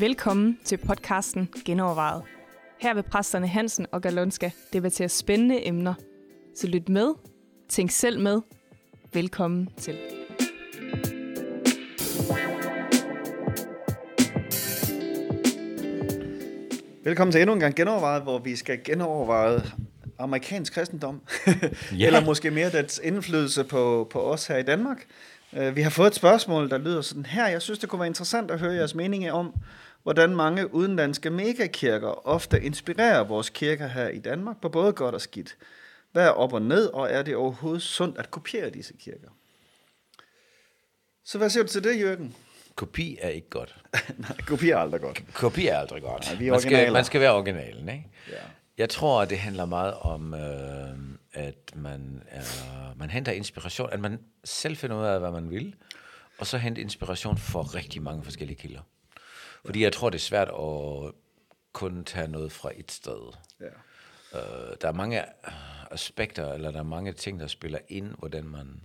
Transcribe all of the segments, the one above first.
Velkommen til podcasten Genovervejet. Her vil præsterne Hansen og Galonska debattere spændende emner. Så lyt med, tænk selv med. Velkommen til. Velkommen til endnu en gang genovervejet, hvor vi skal genoverveje amerikansk kristendom. Ja. Eller måske mere dets indflydelse på, på os her i Danmark. Uh, vi har fået et spørgsmål, der lyder sådan her. Jeg synes, det kunne være interessant at høre jeres mening om, hvordan mange udenlandske megakirker ofte inspirerer vores kirker her i Danmark på både godt og skidt. Hvad er op og ned, og er det overhovedet sundt at kopiere disse kirker? Så hvad siger du til det, Jørgen? Kopi er ikke godt. Nej, kopiere er aldrig godt. Kopi er aldrig godt. Nej, vi er man, skal, originaler. man skal være originalen, ikke? Ja. Jeg tror, at det handler meget om, øh, at man, er, man henter inspiration, at man selv finder ud af, hvad man vil, og så henter inspiration for rigtig mange forskellige kilder. Fordi jeg tror, det er svært at kun tage noget fra et sted. Ja. Øh, der er mange aspekter, eller der er mange ting, der spiller ind, hvordan man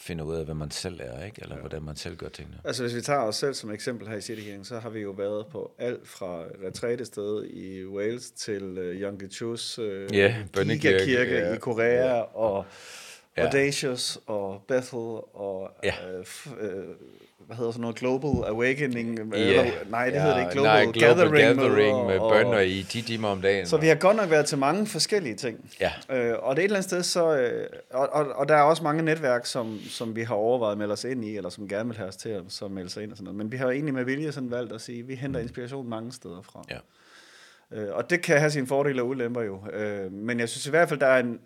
finder ud af, hvad man selv er, ikke? eller ja. hvordan man selv gør tingene. Altså hvis vi tager os selv som eksempel her i Citykirken, så har vi jo været på alt fra retrætested i Wales til uh, Yonggi-Chus uh, Ja, bønnekirke, kirke ja. i Korea Ja. og Ja. Audacious og Bethel og Ja. f- uh, hvad hedder sådan noget Global Awakening Ja. eller, nej det hedder det ikke Global, nej, Global Gathering, Gathering med og- bønder i 10 timer om dagen. så vi har godt nok været til mange forskellige ting. Ja. Øh, og det er et eller andet sted, så, øh, og, og, og der er også mange netværk, som, som vi har overvejet at melde os ind i, eller som gerne vil have os til at så melde sig ind og sådan noget. Men vi har jo egentlig med vilje sådan valgt at sige, at vi henter inspiration mange steder fra. Ja. Øh, og det kan have sine fordele og ulemper jo. Øh, men jeg synes i hvert fald, der er en,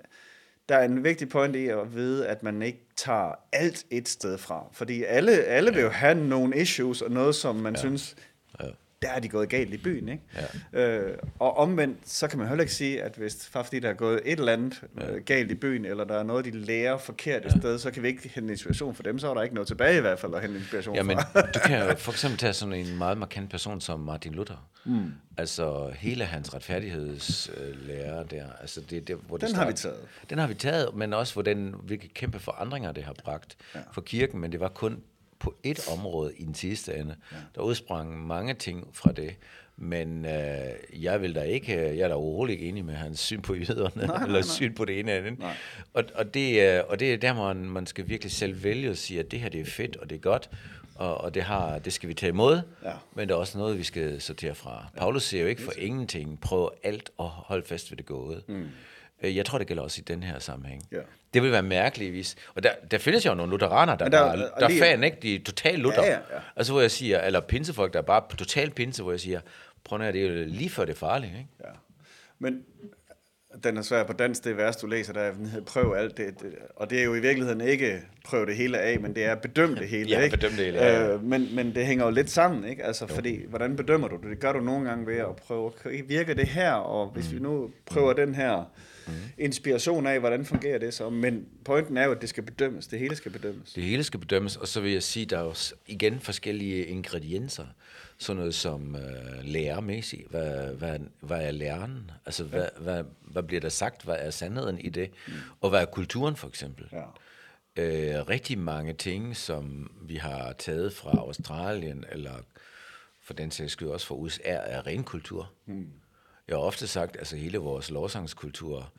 der er en vigtig point i at vide, at man ikke tager alt et sted fra. Fordi alle, alle vil jo have nogle issues og noget, som man ja. synes, Ja. Der er de gået galt i byen. Ikke? Ja. Øh, og omvendt, så kan man heller ikke sige, at hvis fordi der er gået et eller andet ja. øh, galt i byen, eller der er noget, de lærer forkert et sted, så kan vi ikke hente inspiration for dem, så er der ikke noget tilbage i hvert fald at hente inspiration Ja, men du kan jo for eksempel tage sådan en meget markant person som Martin Luther. Mm. Altså hele hans retfærdighedslære der. Altså det, det, hvor det Den har vi taget. Den har vi taget, men også hvordan, hvilke kæmpe forandringer det har bragt ja. for kirken, men det var kun på et område i den sidste ende. Ja. Der udsprang mange ting fra det, men øh, jeg vil da ikke, jeg er da overhovedet ikke enig med hans syn på jøderne, nej, eller nej. syn på det ene eller andet. Nej. Og, og, det, er- og det er der, man, man skal virkelig selv vælge og sige, at det her det er fedt, og det er godt, og, og det, har, det skal vi tage imod, Ja. men der er også noget, vi skal sortere fra. Ja. Paulus siger jo ikke for ingenting, prøv alt at holde fast ved det gode. Mm. Jeg tror, det gælder også i den her sammenhæng. Ja. Det vil være mærkeligt, hvis... Og der, der findes jo nogle lutheraner, der, Men der, der- der, er fan, ikke? De er totalt Luther. Ja, ja, ja. Altså, hvor jeg siger... Eller pinsefolk, der er bare totalt pinse, hvor jeg siger... Prøv at det er jo lige før det er farligt, ikke? Ja. Men den er svær på dansk, det værste, du læser, der er, prøv alt det, det. Og det er jo i virkeligheden ikke prøv det hele af, men det er bedøm det hele. Ja, ikke? bedøm det hele, ja. Øh, men, men det hænger jo lidt sammen, ikke? Altså, fordi, hvordan bedømmer du det? Det gør du nogle gange ved at prøve, virker det her? Og hvis vi nu prøver den her inspiration af, hvordan fungerer det så? Men pointen er jo, at det skal bedømmes. Det hele skal bedømmes. Det hele skal bedømmes, og så vil jeg sige, der er også igen forskellige ingredienser. Sådan noget som øh, lærermæssigt. Hvad, hvad, hvad er læreren? Altså, hvad, hvad, hvad bliver der sagt? Hvad er sandheden i det? Og hvad er kulturen, for eksempel? Ja. øh, rigtig mange ting, som vi har taget fra Australien, eller for den sags skyld også fra USA, er ren kultur. Mm. Jeg har ofte sagt, at altså, hele vores lovsangskultur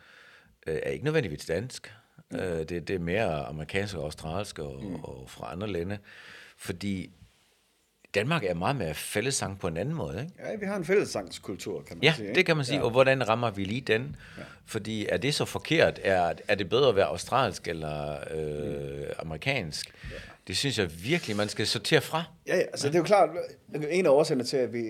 øh, er ikke nødvendigvis dansk. Mm. Øh, det, det er mere amerikansk og australsk og, mm. og fra andre lande. Fordi Danmark er meget mere fællesang på en anden måde, ikke? Ja, vi har en fællessangskultur, kan man Ja, sige. ikke? det kan man sige. Ja. Og hvordan rammer vi lige den? Ja. Fordi er det så forkert? Er, er det bedre at være australsk eller øh, amerikansk? Ja. Det synes jeg virkelig, man skal sortere fra. Ja, ja, altså det er jo klart, en af årsagerne til, at vi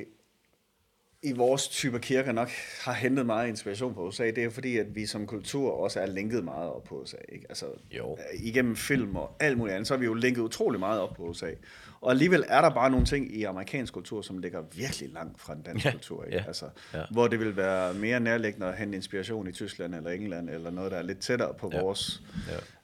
i vores type kirker nok har hentet meget inspiration på USA, det er fordi, at vi som kultur også er linket meget op på USA. Ikke? Altså, Jo. Igennem film og alt muligt andet, så er vi jo linket utrolig meget op på USA. Og alligevel er der bare nogle ting i amerikansk kultur, som ligger virkelig langt fra den danske Ja, kultur. Ikke? ja, Altså, ja. Hvor det vil være mere nærliggende at hente inspiration i Tyskland eller England, eller noget, der er lidt tættere på Ja, vores,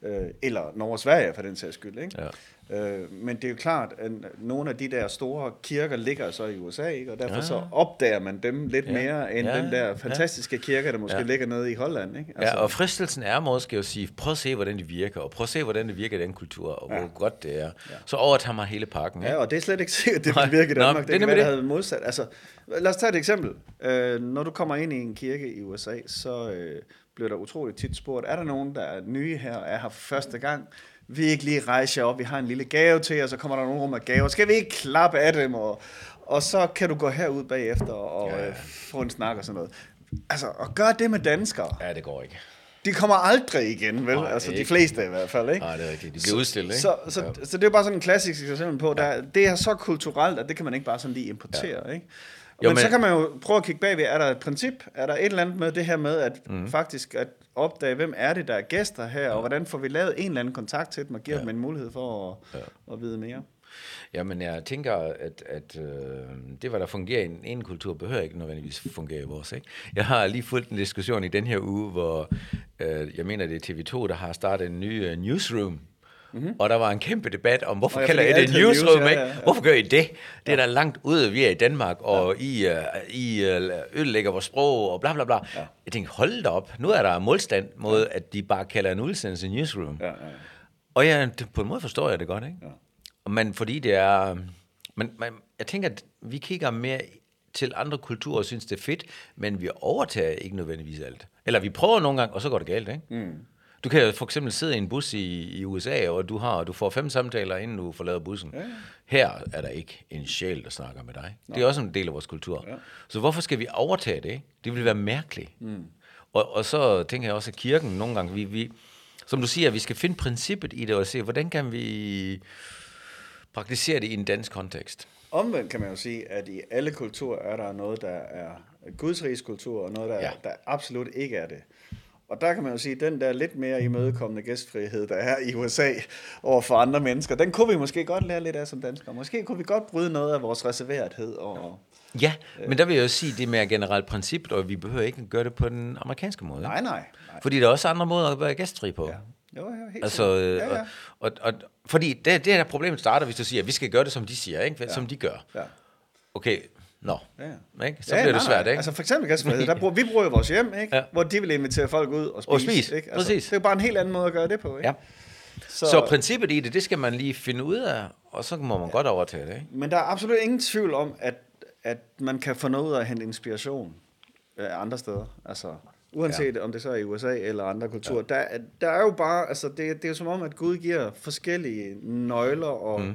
øh, eller Norge og Sverige for den sags skyld. Ikke? Øh, men det er jo klart, at nogle af de der store kirker ligger så i USA, ikke? og derfor Ja. ja. så opdager man dem lidt Ja. ja. mere end Ja, ja. den der ja. fantastiske kirke, der måske Ja. ja. ligger nede i Holland. Ikke? Altså, ja, og fristelsen er måske at sige, prøv at se, hvordan det virker, og prøv at se, hvordan det virker i den kultur, og ja. hvor godt det er. Ja. Så overtager man hele pakken. Ja, og det er slet ikke sikkert, det vil virke i Nå, Danmark. det er det kan være, det havde modsat. Altså, lad os tage et eksempel. Øh, når du kommer ind i en kirke i USA, så øh, bliver der utroligt tit spurgt, er der nogen, der er nye her og er her for første gang? Vi ikke lige rejse jer op, vi har en lille gave til jer, så kommer der nogen rum med gaver. Skal vi ikke klappe af dem? Og, og så kan du gå herud bagefter og Ja. øh, få en snak og sådan noget. Altså, og gør det med danskere. Ja, det går ikke. De kommer aldrig igen, vel? Nej, altså, de ikke. fleste i hvert fald, ikke? Nej, det er rigtigt. De bliver udstillet, ikke? Så, så, Ja. ja. så det er bare sådan en klassisk eksempel på, der, det er så kulturelt, at det kan man ikke bare sådan lige importere, ja. ikke? Jo, men, men- så kan man jo prøve at kigge bagved, er der et princip, er der et eller andet med det her med, at mm. faktisk at opdage, hvem er det, der er gæster her, ja. og hvordan får vi lavet en eller anden kontakt til dem, og giver ja. dem en mulighed for at, ja. at vide mere. Jamen, jeg tænker, at, at øh, det, hvad der fungerer i en, en kultur, behøver ikke nødvendigvis fungere i vores. Ikke? Jeg har lige fulgt en diskussion i den her uge, hvor øh, jeg mener, det er TV2, der har startet en ny uh, newsroom. Mm-hmm. Og der var en kæmpe debat om, hvorfor Og ja, kalder I det newsroom, news, ja, ikke? ja, ja. Hvorfor gør I det? Det er da langt ude, vi er i Danmark, og I, uh, I uh, ødelægger vores sprog, og bla bla bla. Ja. Jeg tænkte, hold da op, nu er der modstand mod, at de bare kalder en udsendelse newsroom. Ja, ja. Og ja, på en måde forstår jeg det godt, ikke? Ja. Men fordi det er... Men, men jeg tænker, at vi kigger mere til andre kulturer og synes, det er fedt, men vi overtager ikke nødvendigvis alt. Eller vi prøver nogle gange, og så går det galt, ikke? Mm. Du kan jo for eksempel sidde i en bus i, i USA, og du, har, du får fem samtaler, inden du forlader bussen. Ja. Her er der ikke en sjæl, der snakker med dig. Nå. Det er også en del af vores kultur. Ja. Så hvorfor skal vi overtage det? Det vil være mærkeligt. Mm. Og, og så tænker jeg også, at kirken nogle gange, vi, vi, som du siger, vi skal finde princippet i det, og se, hvordan kan vi praktisere det i en dansk kontekst. Omvendt kan man jo sige, at i alle kulturer er der noget, der er Guds kultur, og noget, der, ja. der absolut ikke er det. Og der kan man jo sige, at den der lidt mere imødekommende gæstfrihed, der er i USA over for andre mennesker, den kunne vi måske godt lære lidt af som danskere. Måske kunne vi godt bryde noget af vores reserverethed. Og... Ja, men der vil jeg jo sige, det er mere generelt princip, og vi behøver ikke gøre det på den amerikanske måde. Nej, nej. nej. Fordi der er også andre måder at være gæstfri på. Ja. Jo, ja, helt Altså, øh, ja, ja. Og, og, og, fordi det, det her problemet starter, hvis du siger, at vi skal gøre det, som de siger, ikke? Ja. som de gør. ja. Okay, nå, Ja. ikke? så bliver det nej, svært, nej. ikke? Altså for eksempel gæstfrihed, der bruger, vi bruger jo vores hjem, ikke? Ja. hvor de vil invitere folk ud og spise. Og spise, ikke? Altså, præcis. Det er jo bare en helt anden måde at gøre det på. Ikke? ja. Så, så princippet i det, det skal man lige finde ud af, og så må man ja. godt overtage det, ikke? Men der er absolut ingen tvivl om, at, at man kan få noget ud af at hente inspiration øh, andre steder. Altså, uanset ja. om det så er i USA eller andre kulturer. Ja. Der, der er jo bare, altså det, det er jo som om, at Gud giver forskellige nøgler og mm.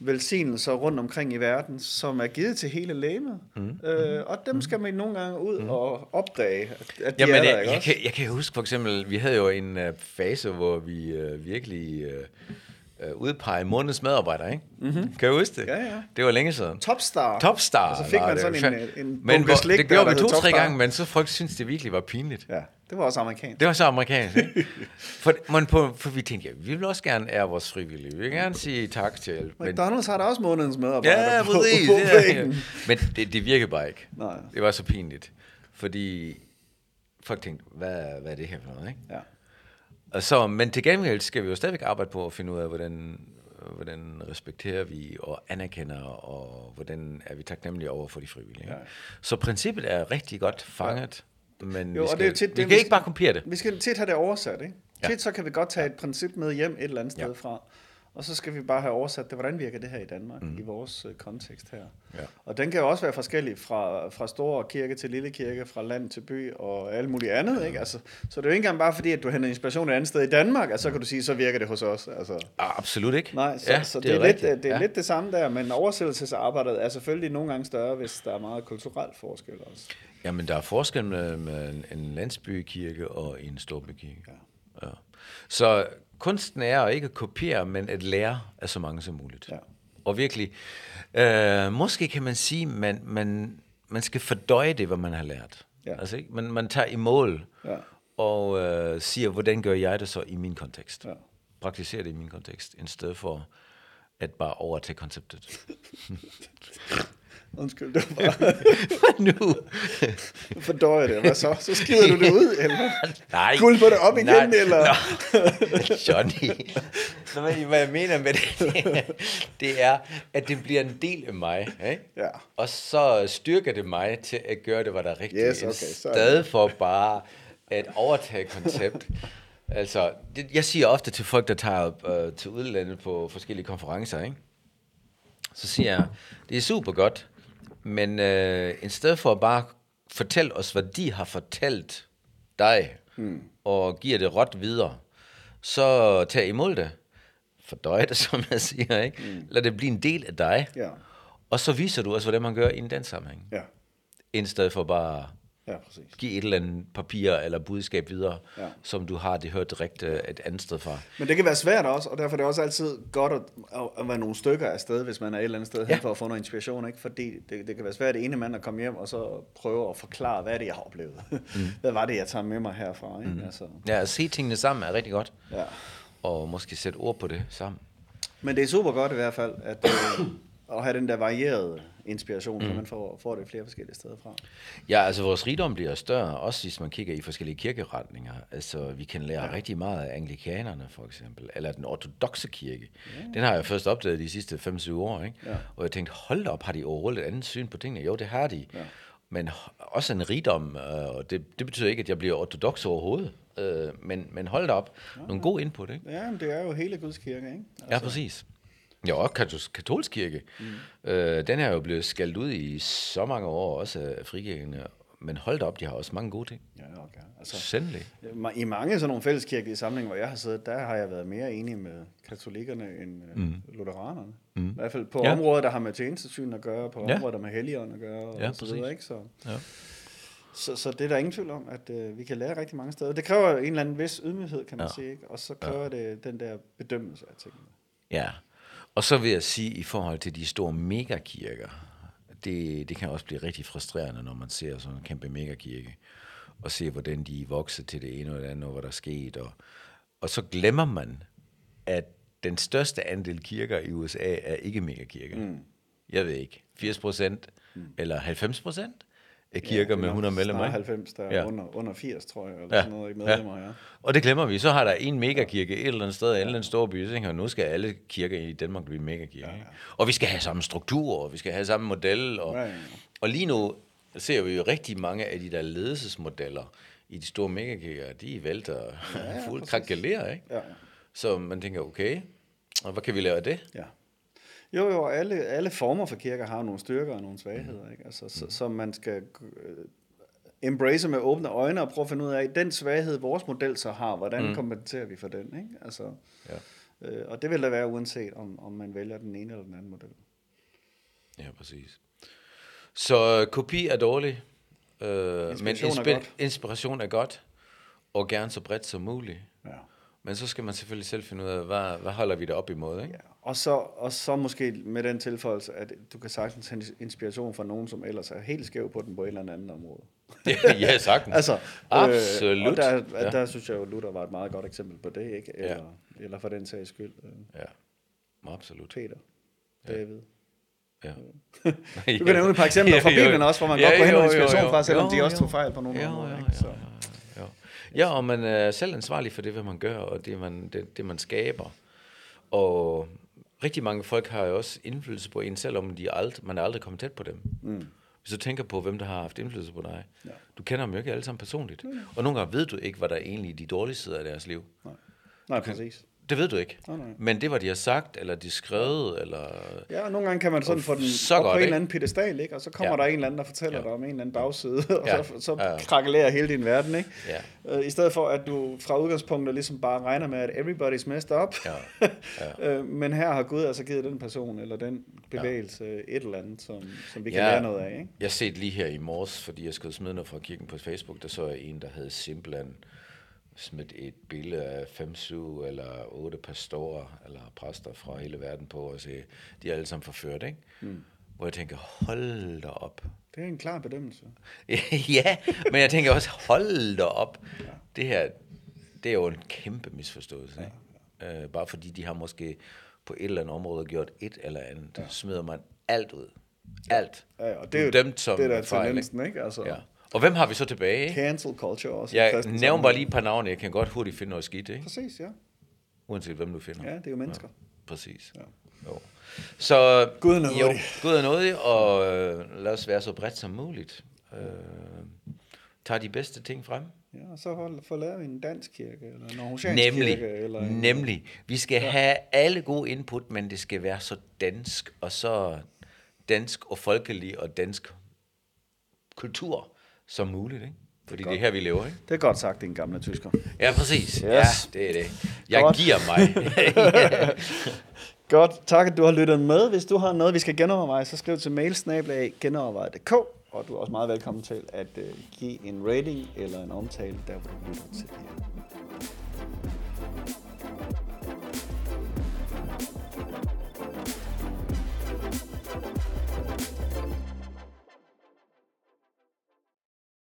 Velsignelser rundt omkring i verden, som er givet til hele lægemet. Mm. Øh, og dem skal man nogle gange ud mm. og opdage, at, at de Jamen, er der, jeg, ikke jeg, også? kan, jeg kan huske for eksempel, vi havde jo en uh, fase, hvor vi uh, virkelig uh, uh, udpegede månedens medarbejder, ikke? Mm-hmm. Kan du huske det? Ja, ja. Det var længe siden. Topstar. Topstar. Og så fik man det. sådan en, en, en men hvor, slik det gjorde vi to-tre gange, men så folk syntes, det virkelig var pinligt. Ja, det var også amerikansk. Det var så amerikansk, ikke? for, men på, for vi tænkte, ja, vi vil også gerne ære vores frivillige. Vi vil gerne sige tak til... Men, McDonald's har da også månedens medarbejder ja, på, præcis. på Ja, ja. Men det, det virkede bare ikke. Nej. Det var så pinligt. Fordi folk tænkte, hvad, hvad er det her for noget, ikke? Ja. Og så, men til gengæld skal vi jo stadigvæk arbejde på at finde ud af, hvordan, hvordan respekterer vi og anerkender, og hvordan er vi taknemmelige over for de frivillige. Ja. Så princippet er rigtig godt fanget, ja. Men Jo, vi og skal, det er tit, vi det, kan ikke bare kopiere det. Vi skal tit have det oversat, ikke? Ja. Tit så kan vi godt tage et princip med hjem et eller andet sted Ja. fra, og så skal vi bare have oversat det. Hvordan virker det her i Danmark, mm. i vores øh, kontekst her? Ja. Og den kan jo også være forskellig fra, fra store kirke til lille kirke, fra land til by og alt muligt andet, ikke? Altså, så det er jo ikke engang bare fordi, at du henter inspiration et andet sted i Danmark, at så kan du sige, så virker det hos os. Altså, Absolut ikke. nej, så, ja, så det, det, er, lidt, rigtigt. det er ja. lidt det samme der, men oversættelsesarbejdet er selvfølgelig nogle gange større, hvis der er meget kulturel forskel også. Jamen, der er forskel en- en landsbykirke og en storbykirke. Ja. Ja. Så kunsten er at ikke kopiere, men at lære af så mange som muligt. Ja. Og virkelig, øh, måske kan man sige, man, man, man skal fordøje det, hvad man har lært. Ja. Altså, ikke? Man, man tager i mål Ja. og øh, siger, hvordan gør jeg det så i min kontekst? Ja. Praktiserer det i min kontekst, i stedet for at bare overtage konceptet. Undskyld, det var bare nu. fordøje det. Hvad så? Så skider du det ud, eller? Nej. Guld på det op igen, Nej, eller? Nå. Johnny. Så hvad, hvad jeg mener med det, det er, at det bliver en del af mig. Ikke? Ja. Og så styrker det mig til at gøre det, hvad der er rigtigt. Yes, okay, I så er stedet for bare at overtage koncept. Altså, det, jeg siger ofte til folk, der tager øh, til udlandet på forskellige konferencer, ikke? så siger jeg, det er super godt, men øh, i stedet for at bare fortælle os, hvad de har fortalt dig, hmm. og giver det råt videre, så tag imod det. Fordøj det, som jeg siger, ikke? Hmm. Lad det blive en del af dig. Ja. Og så viser du os, hvordan man gør i en den sammenhæng. Ja. I stedet for bare Ja, præcis. give et eller andet papir eller budskab videre, Ja. som du har det hørt direkte et andet sted fra. Men det kan være svært også, og derfor er det også altid godt at, at være nogle stykker af sted, hvis man er et eller andet sted ja. hen for at få noget inspiration. Ikke? Fordi det, det kan være svært det ene mand at komme hjem og så prøve at forklare, hvad er det, jeg har oplevet. Mm. hvad var det, jeg tager med mig herfra? Ikke? Mm. Altså, Ja, at se tingene sammen er rigtig godt, ja. og måske sætte ord på det sammen. Men det er super godt i hvert fald, at, øh, at have den der varierede inspiration, mm. så man får, får det flere forskellige steder fra. Ja, altså vores rigdom bliver større, også hvis man kigger i forskellige kirkeretninger. Altså, vi kan lære ja. rigtig meget af anglikanerne, for eksempel, eller den ortodoxe kirke. Ja. Den har jeg først opdaget de sidste 5-7 år, ikke? Ja. Og jeg tænkte, hold op, har de overhovedet et andet syn på tingene? Jo, det har de. Ja. Men også en rigdom, øh, og det, det betyder ikke, at jeg bliver ortodox overhovedet. Øh, men, men hold da op, nogle gode input, ikke? Ja, men det er jo hele Guds kirke, ikke? Ja, præcis. Katos- katolsk kirke. Mm. Øh, den er jo blevet skældt ud i så mange år, også af frikirkene. Men hold da op, de har også mange gode ting. Ja, okay. Altså, Sandelig. I mange sådan nogle fælleskirkelige samlinger, hvor jeg har siddet, der har jeg været mere enig med katolikkerne end mm. lutheranerne. Mm. I hvert fald på Ja. områder, der har med tjenestesyn at gøre, på Ja. områder, der har med helligånd at gøre, og Ja, så videre, ikke? Så, Ja. så, så det er der ingen tvivl om, at øh, vi kan lære rigtig mange steder. Det kræver en eller anden vis ydmyghed, kan man ja. sige, ikke? Og så kræver ja. det den der bedømmelse af tingene. Ja, og så vil jeg sige, i forhold til de store megakirker, det, det kan også blive rigtig frustrerende, når man ser sådan en kæmpe megakirke, og ser, hvordan de vokser til det ene og det andet, og hvad der er sket. Og, og så glemmer man, at den største andel kirker i USA er ikke megakirker. Mm. Jeg ved ikke, 80 procent mm. eller 90 procent kirker er med nok 100 medlemmer. snarere ikke? 90, der er Ja. under, under 80, tror jeg, eller Ja. sådan noget, ikke medlemmer, ja. ja. Og det glemmer vi. Så har der en megakirke et eller andet sted, en eller anden stor by, jeg, nu skal alle kirker i Danmark blive megakirker. Ja, ja. Og vi skal have samme struktur, og vi skal have samme model. Og, Ja, ja. og lige nu ser vi jo rigtig mange af de der ledelsesmodeller i de store megakirker, de vælter ja, ja, fuldt krakelerer, ikke? ja. Så man tænker, okay, og hvad kan vi lave af det? Ja. Jo, jo, alle, alle former for kirker har nogle styrker og nogle svagheder, ikke? Altså, så, så man skal øh, embrace med åbne øjne og prøve at finde ud af, den svaghed, vores model så har, hvordan mm. kompenserer vi for den, ikke? Altså, Ja. øh, og det vil der være uanset, om, om man vælger den ene eller den anden model. Ja, præcis. Så øh, kopi er dårlig, øh, men Inspiration er inspi- godt. inspiration er godt, og gerne så bredt som muligt. Ja. Men så skal man selvfølgelig selv finde ud af, hvad, hvad holder vi det op imod, ikke? Ja. Og, så, og så måske med den tilføjelse, at du kan sagtens hente inspiration fra nogen, som ellers er helt skæv på den på et eller andet område. Ja, sagtens. Altså, Absolut. Øh, og der, Ja. der synes jeg jo, Luther var et meget godt eksempel på det, ikke? Eller, ja. eller for den sags skyld, øh, Ja, absolut. Peter, David. Ja. Du kan nævne et par eksempler fra Ja, jo, jo. Bibelen også, hvor man Ja, godt kunne hente jo, noget jo, inspiration jo. fra, selvom Jo, de også jo. tog fejl på nogle Ja, områder. ja, ikke? Så, ja, ja. ja, og man er selv ansvarlig for det, hvad man gør, og det, man, det, det man skaber. Og rigtig mange folk har jo også indflydelse på en, selvom de ald- man er aldrig kommet tæt på dem. Mm. Hvis du tænker på, hvem der har haft indflydelse på dig. Ja. Du kender dem jo ikke alle sammen personligt. Og nogle gange ved du ikke, hvad der er egentlig de dårlige sider af deres liv. Nej, præcis. Det ved du ikke. Nej, nej. Men det, hvad de har sagt, eller de skrevet, eller... Ja, og nogle gange kan man sådan få den Så op på en ikke? eller anden pedestal, ikke? og så kommer Ja. der en eller anden, der fortæller Ja. dig om en eller anden bagside, og Ja. så, så Ja. krakelerer hele din verden. Ikke? Ja. Øh, I stedet for, at du fra udgangspunktet ligesom bare regner med, at everybody's messed up. Ja. Øh, Men her har Gud altså givet den person, eller den bevægelse, et eller andet, som, som vi kan Ja. lære noget af. Ikke? Jeg set lige her i morges, fordi jeg skulle smide noget fra kirken på Facebook, der så jeg en, der havde simpelthen smidt et billede af 5, 7 eller 8 pastorer eller præster fra hele verden på, og se, de er alle sammen forført, ikke? Mm. Hvor jeg tænker, hold da op. Det er en klar bedømmelse. ja, men jeg tænker også, hold da op. Ja. Det her, det er jo en kæmpe misforståelse, ikke? Øh, bare fordi de har måske på et eller andet område gjort et eller andet, ja. smider man alt ud. Alt. Ja, ja, og det er jo dømt som det er der fejl, tendensen, ikke? Altså, Ja. Og hvem har vi så tilbage? Ikke? Cancel culture også. kristen nævner bare lige et par navne, jeg kan godt hurtigt finde noget skidt, ikke? Præcis, ja. Uanset hvem du finder. Ja, det er jo mennesker. Præcis. Ja. Jo. Så Gud er nådig. Jo, Gud er nådig, og øh, lad os være så bredt som muligt. Øh, tag de bedste ting frem. Ja, og så få lavet en dansk kirke, eller en aarhusiansk Nemlig, kirke, eller en, nemlig. Vi skal ja. have alle gode input, men det skal være så dansk, og så dansk og folkelig og dansk kultur som muligt, ikke? Fordi det er, godt. her, vi lever, ikke? Det er godt sagt, din gamle tysker. Ja, præcis. Yes. Ja, det er det. Jeg Godt. giver mig. Godt, tak at du har lyttet med. Hvis du har noget, vi skal genoverveje, så skriv til mailsnabelag genoverveje.dk, og du er også meget velkommen til at uh, give en rating eller en omtale, der hvor du lytter til det her.